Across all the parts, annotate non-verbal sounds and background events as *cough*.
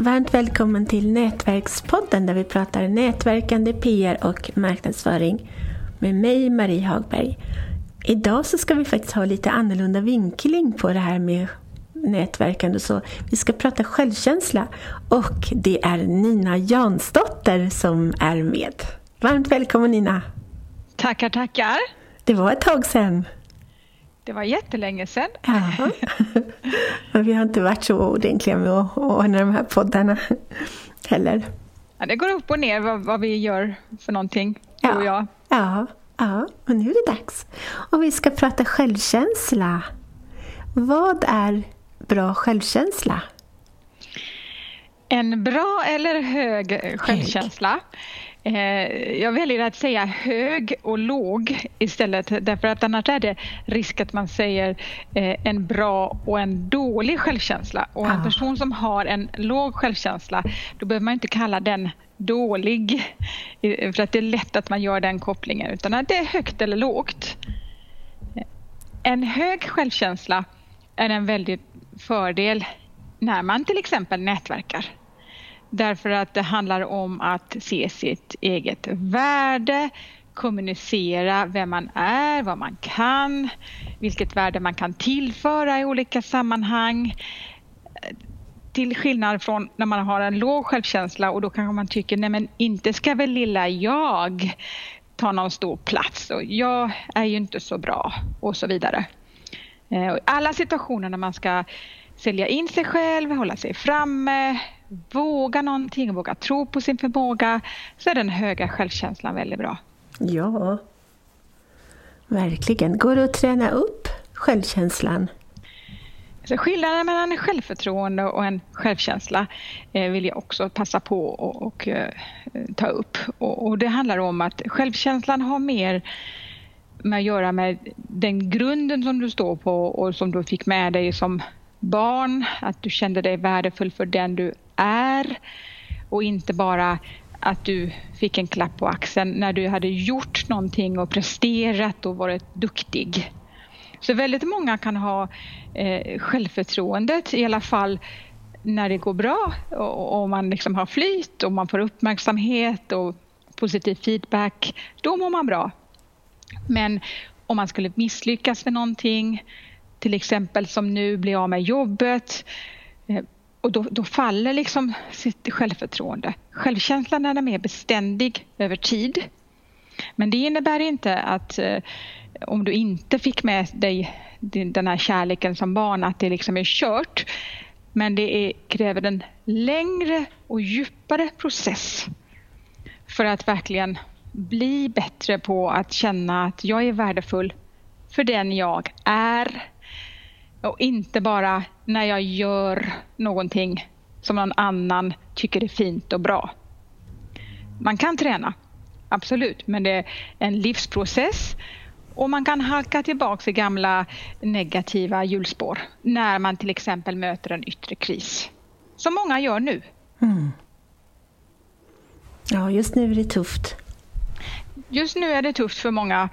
Varmt välkommen till Nätverkspodden där vi pratar nätverkande, PR och marknadsföring med mig Marie Hagberg. Idag så ska vi faktiskt ha lite annorlunda vinkling på det här med nätverkande så. Vi ska prata självkänsla och det är Nina Jansdotter som är med. Varmt välkommen Nina! Tackar, tackar! Det var ett tag sedan. Det var jättelänge sedan. Ja. *laughs* Men vi har inte varit så ordentliga med att ordna de här poddarna heller. Ja, det går upp och ner vad, vad vi gör för någonting, ja. du och jag. Ja, ja, men nu är det dags. Och vi ska prata självkänsla. Vad är bra självkänsla? En bra eller hög självkänsla? Hög. Eh, jag väljer att säga hög och låg istället därför att annars är det risk att man säger eh, en bra och en dålig självkänsla. Och en ah. person som har en låg självkänsla, då behöver man inte kalla den dålig för att det är lätt att man gör den kopplingen utan att det är högt eller lågt. En hög självkänsla är en väldigt fördel när man till exempel nätverkar. Därför att det handlar om att se sitt eget värde, kommunicera vem man är, vad man kan, vilket värde man kan tillföra i olika sammanhang. Till skillnad från när man har en låg självkänsla och då kanske man tycker, nej men inte ska väl lilla jag ta någon stor plats och jag är ju inte så bra och så vidare. Eh, alla situationer när man ska sälja in sig själv, hålla sig framme, våga någonting, våga tro på sin förmåga så är den höga självkänslan väldigt bra. Ja, verkligen. Går det att träna upp självkänslan? Så skillnaden mellan självförtroende och en självkänsla eh, vill jag också passa på och, och eh, ta upp. Och, och, det handlar om att självkänslan har mer med att göra med den grunden som du står på och som du fick med dig som barn, att du kände dig värdefull för den du är och inte bara att du fick en klapp på axeln när du hade gjort någonting och presterat och varit duktig. Så väldigt många kan ha eh, självförtroendet i alla fall när det går bra och, och man liksom har flyt och man får uppmärksamhet och positiv feedback, då mår man bra. Men om man skulle misslyckas med någonting, till exempel som nu blir av med jobbet, eh, och då, då, faller liksom sitt självförtroende. Självkänslan är mer beständig över tid. Men det innebär inte att eh, om du inte fick med dig din, den här kärleken som barn att det liksom är kört. Men det är, kräver en längre och djupare process för att verkligen bli bättre på att känna att jag är värdefull för den jag är och inte bara när jag gör någonting som någon annan tycker är fint och bra. Man kan träna, absolut, men det är en livsprocess och man kan halka tillbaka i gamla negativa hjulspår när man till exempel möter en yttre kris. Som många gör nu. Mm. Ja, just nu är det tufft. Just nu är det tufft för många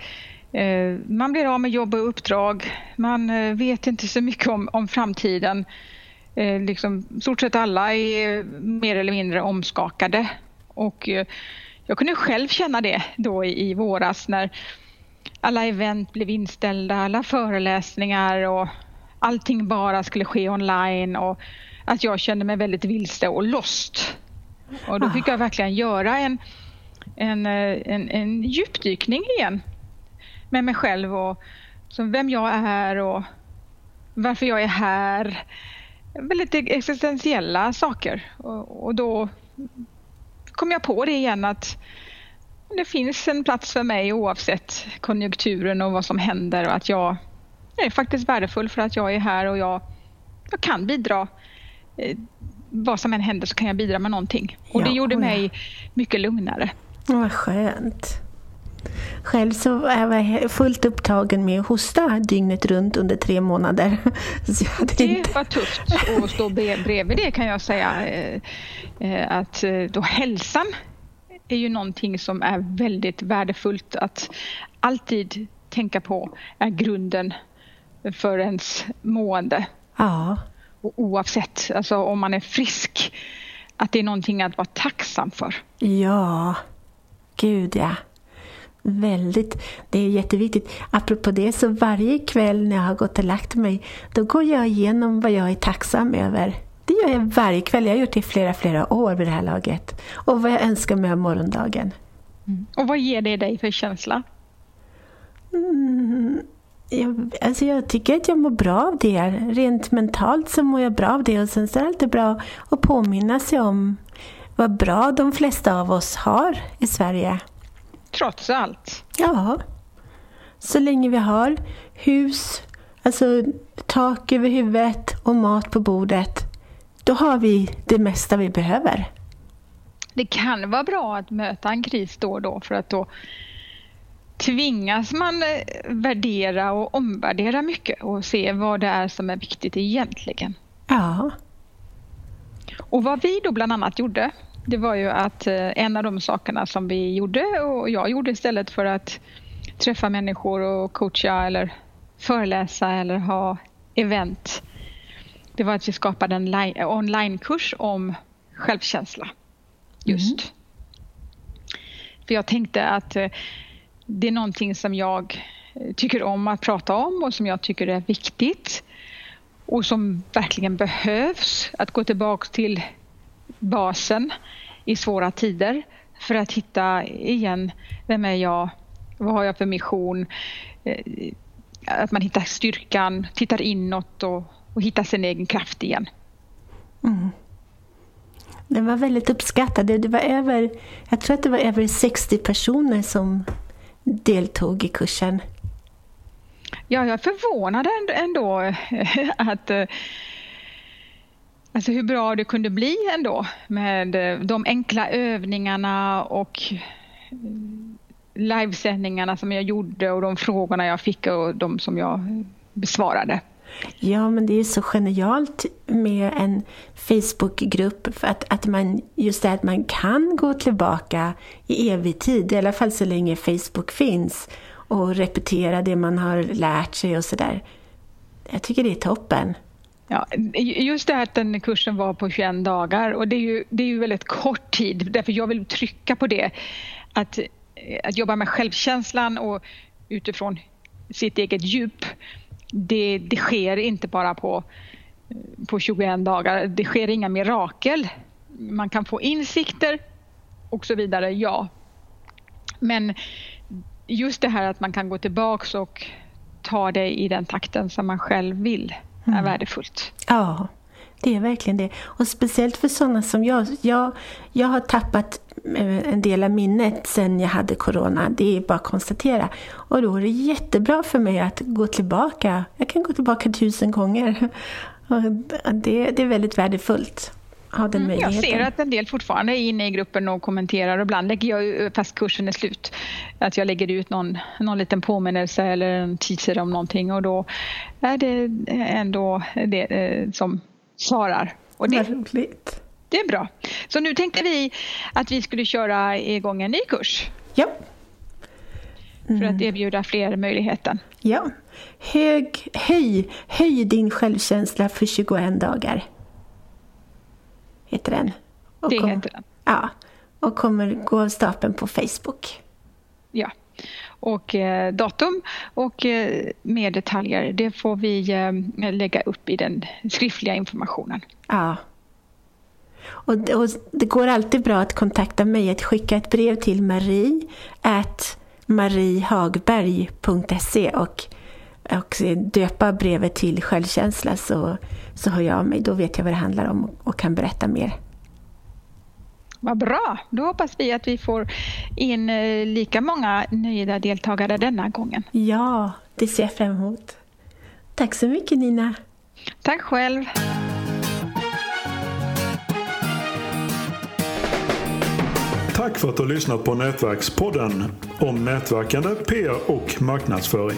man blir av med jobb och uppdrag. Man eh, vet inte så mycket om, om framtiden. Eh, liksom, stort sett alla är mer eller mindre omskakade. Och jag kunde själv känna det då i, i våras när alla event blev inställda, alla föreläsningar och allting bara skulle ske online och att jag kände mig väldigt vilse och lost. Och då fick jag verkligen göra en, en, en, en djupdykning igen med mig själv och så vem jag är och varför jag är här. Väldigt existentiella saker. Och, och då kom jag på det igen att det finns en plats för mig oavsett konjunkturen och vad som händer och att jag är faktiskt värdefull för att jag är här och jag, jag kan bidra. Eh, vad som än händer så kan jag bidra med någonting. Och det gjorde mig mycket lugnare. Vad skönt. Själv så är jag fullt upptagen med att hosta dygnet runt under tre månader. *laughs* det inte... var tufft att stå bredvid det kan jag säga. Eh, eh, att eh, då hälsan är ju någonting som är väldigt värdefullt att alltid tänka på är grunden för ens mående. Ja. Och oavsett, alltså om man är frisk att det är någonting att vara tacksam för. Ja, gud ja. Väldigt. Det är jätteviktigt. Apropå det, så varje kväll när jag har gått och lagt mig, då går jag igenom vad jag är tacksam över. Det gör jag varje kväll. Jag har gjort det i flera, flera år vid det här laget. Och vad jag önskar mig av morgondagen. Mm. Och vad ger det dig för känsla? Mm, jag, alltså jag tycker att jag mår bra av det. Rent mentalt så mår jag bra av det. Och sen så är det alltid bra att påminna sig om vad bra de flesta av oss har i Sverige. Trots allt? Ja. Så länge vi har hus, alltså tak över huvudet och mat på bordet, då har vi det mesta vi behöver. Det kan vara bra att möta en kris då och då för att då tvingas man eh, värdera och omvärdera mycket och se vad det är som är viktigt egentligen. Ja. Och vad vi då bland annat gjorde, det var ju att eh, en av de sakerna som vi gjorde och jag gjorde istället för att träffa människor och coacha eller föreläsa eller ha event, det var att vi skapade en onlinekurs om självkänsla. Just. Mm. För jag tänkte att eh, det är någonting som jag tycker om att prata om och som jag tycker är viktigt och som verkligen behövs. Att gå tillbaka till basen i svåra tider för att hitta igen, vem är jag? Vad har jag för mission? Eh, att man hittar styrkan, tittar inåt och, och hittar sin egen kraft igen. Mm. Den var väldigt uppskattad. Det var över, jag tror att det var över 60 personer som deltog i kursen. Ja, jag är förvånad ändå *laughs* att eh, alltså hur bra det kunde bli ändå med eh, de enkla övningarna och eh, livesändningarna som jag gjorde och de frågorna jag fick och de som jag besvarade. Ja, men det är så genialt med en Facebookgrupp för att, att man, just det att man kan gå tillbaka i evig tid, i alla fall så länge Facebook finns och repetera det man har lärt sig och sådär. Jag tycker det är toppen. Ja, just det här att den kursen var på 21 dagar och det är ju, det är ju väldigt kort tid därför jag vill trycka på det. Att, att jobba med självkänslan och utifrån sitt eget djup det, det sker inte bara på, på 21 dagar. Det sker inga mirakel. Man kan få insikter och så vidare, ja. Men just det här att man kan gå tillbaks och ta det i den takten som man själv vill är mm. värdefullt. Ja, det är verkligen det. Och speciellt för sådana som jag. Jag, jag har tappat eh, en del av minnet sen jag hade corona. Det är bara att konstatera. Och då är det jättebra för mig att gå tillbaka. Jag kan gå tillbaka tusen gånger. *laughs* Och det, det är väldigt värdefullt. Ha den mm, jag ser att en del fortfarande är inne i gruppen och kommenterar. Och ibland lägger jag, fast kursen är slut, att jag lägger ut någon, någon liten påminnelse eller en teaser om någonting. Och då är det ändå det eh, som svarar. Och det, roligt. det är bra. Så nu tänkte vi att vi skulle köra igång en ny kurs. Ja. Mm. För att mm. erbjuda fler möjligheten. Ja. Hög, höj, höj din självkänsla för 21 dagar. Heter den. Och det heter den. Ja. Och kommer gå av stapeln på Facebook. Ja och eh, datum och eh, mer detaljer det får vi eh, lägga upp i den skriftliga informationen. Ja. Och, och, det går alltid bra att kontakta mig, att skicka ett brev till marie at mariehagberg.se och, och döpa brevet till självkänsla så, så hör jag av mig. Då vet jag vad det handlar om och kan berätta mer. Vad bra! Då hoppas vi att vi får in eh, lika många nöjda deltagare denna gången. Ja, det ser jag fram emot. Tack så mycket Nina. Tack själv. Tack för att du har lyssnat på Nätverkspodden om nätverkande, PR och marknadsföring